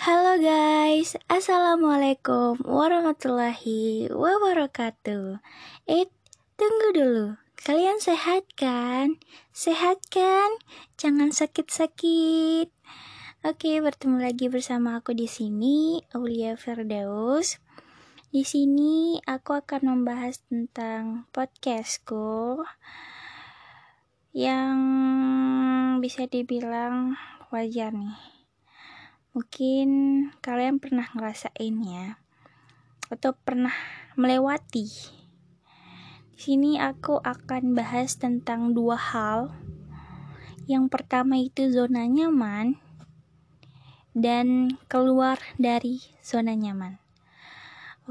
Halo guys, Assalamualaikum warahmatullahi wabarakatuh Eh, tunggu dulu Kalian sehat kan? Sehat kan? Jangan sakit-sakit Oke, bertemu lagi bersama aku di sini, Aulia Firdaus. Di sini aku akan membahas tentang podcastku yang bisa dibilang wajar nih Mungkin kalian pernah ngerasain ya, atau pernah melewati. Di sini aku akan bahas tentang dua hal. Yang pertama itu zona nyaman dan keluar dari zona nyaman.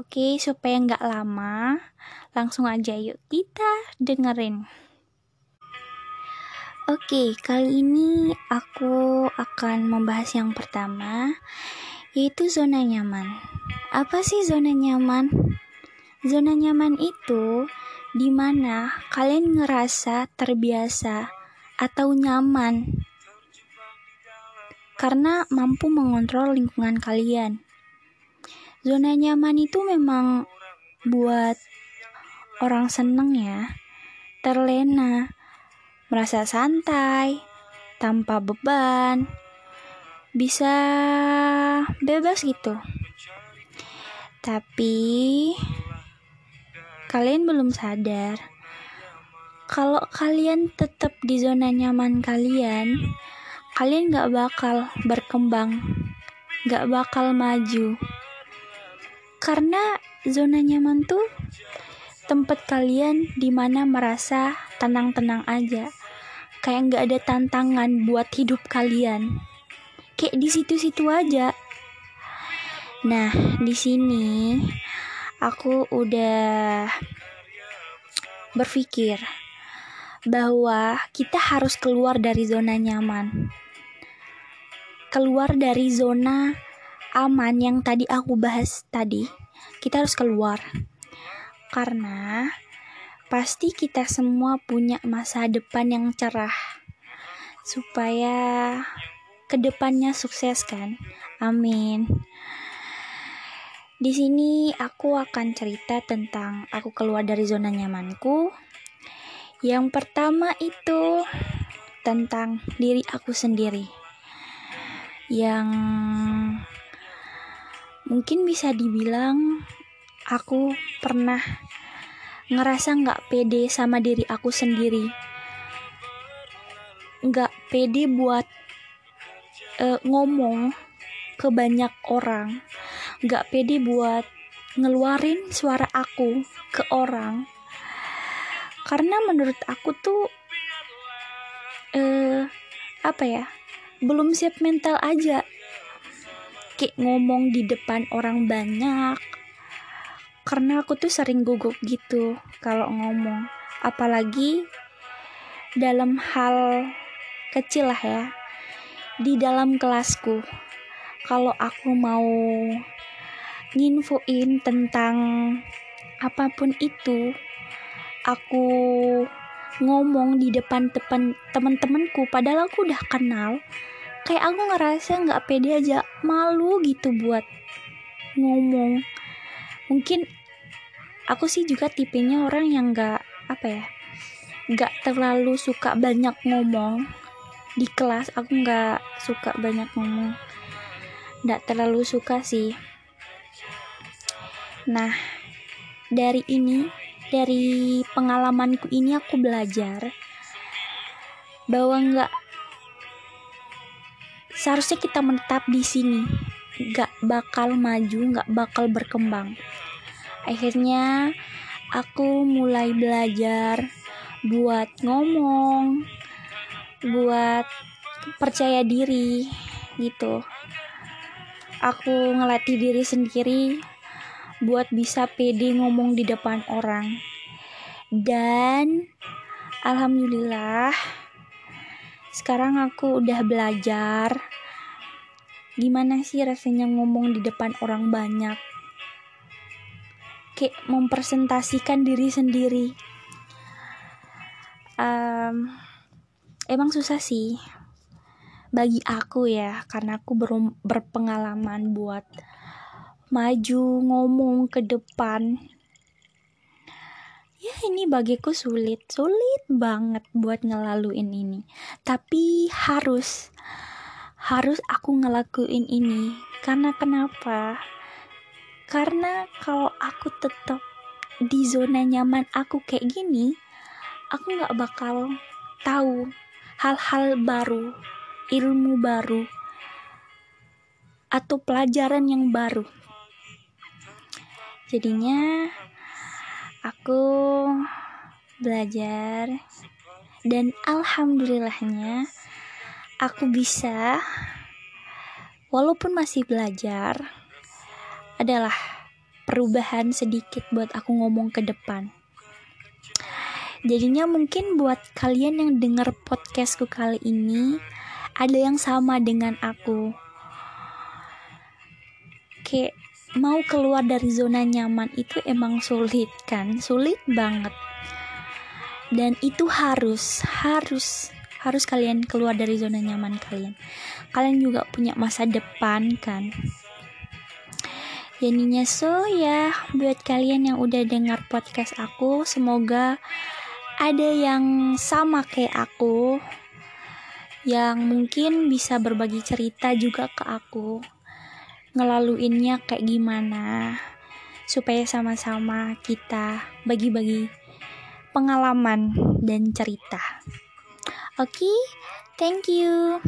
Oke, supaya nggak lama, langsung aja yuk kita dengerin. Oke, kali ini aku akan membahas yang pertama, yaitu zona nyaman. Apa sih zona nyaman? Zona nyaman itu di mana kalian ngerasa terbiasa atau nyaman karena mampu mengontrol lingkungan kalian. Zona nyaman itu memang buat orang seneng ya, terlena, merasa santai, tanpa beban, bisa bebas gitu. Tapi kalian belum sadar kalau kalian tetap di zona nyaman kalian, kalian gak bakal berkembang, gak bakal maju. Karena zona nyaman tuh tempat kalian di mana merasa tenang-tenang aja kayak nggak ada tantangan buat hidup kalian. Kayak di situ-situ aja. Nah di sini aku udah berpikir bahwa kita harus keluar dari zona nyaman. Keluar dari zona aman yang tadi aku bahas tadi. Kita harus keluar. Karena Pasti kita semua punya masa depan yang cerah supaya ke depannya sukses kan. Amin. Di sini aku akan cerita tentang aku keluar dari zona nyamanku. Yang pertama itu tentang diri aku sendiri. Yang mungkin bisa dibilang aku pernah ngerasa nggak pede sama diri aku sendiri. Nggak pede buat uh, ngomong ke banyak orang. Nggak pede buat ngeluarin suara aku ke orang. Karena menurut aku tuh uh, apa ya belum siap mental aja. Kayak ngomong di depan orang banyak karena aku tuh sering gugup gitu kalau ngomong. Apalagi dalam hal kecil lah ya di dalam kelasku. Kalau aku mau nginfoin tentang apa pun itu aku ngomong di depan teman teman-temanku padahal aku udah kenal kayak aku ngerasa nggak pede aja malu gitu buat ngomong. Mungkin aku sih juga tipenya orang yang gak apa ya gak terlalu suka banyak ngomong. Di kelas aku gak suka banyak ngomong. Gak terlalu suka sih. Nah dari ini dari pengalamanku ini aku belajar bahwa nggak seharusnya kita menetap di sini. Nggak bakal maju nggak bakal berkembang akhirnya aku mulai belajar buat ngomong buat percaya diri gitu. Aku ngelatih diri sendiri buat bisa pede ngomong di depan orang. Dan alhamdulillah sekarang aku udah belajar gimana sih rasanya ngomong di depan orang banyak kayak mempresentasikan diri sendiri. Um, emang susah sih bagi aku ya karena aku ber berpengalaman buat maju ngomong ke depan. Ya ini bagiku sulit sulit banget buat ngelaluin ini. Tapi harus harus aku ngelakuin ini. Karena kenapa karena kalau aku tetap di zona nyaman aku kayak gini aku nggak bakal tahu hal-hal baru ilmu baru atau pelajaran yang baru. Jadinya aku belajar dan alhamdulillahnya aku bisa walaupun masih belajar adalah perubahan sedikit buat aku ngomong ke depan. Jadinya mungkin buat kalian yang dengar podcastku kali ini ada yang sama dengan aku. Kayak mau keluar dari zona nyaman itu emang sulit kan? Sulit banget. Dan itu harus harus harus kalian keluar dari zona nyaman kalian. Kalian juga punya masa depan kan jadinya so ya buat kalian yang udah dengar podcast aku semoga ada yang sama kayak aku yang mungkin bisa berbagi cerita juga ke aku ngelaluinnya kayak gimana supaya sama-sama kita bagi-bagi pengalaman dan cerita. Oke, okay? thank you.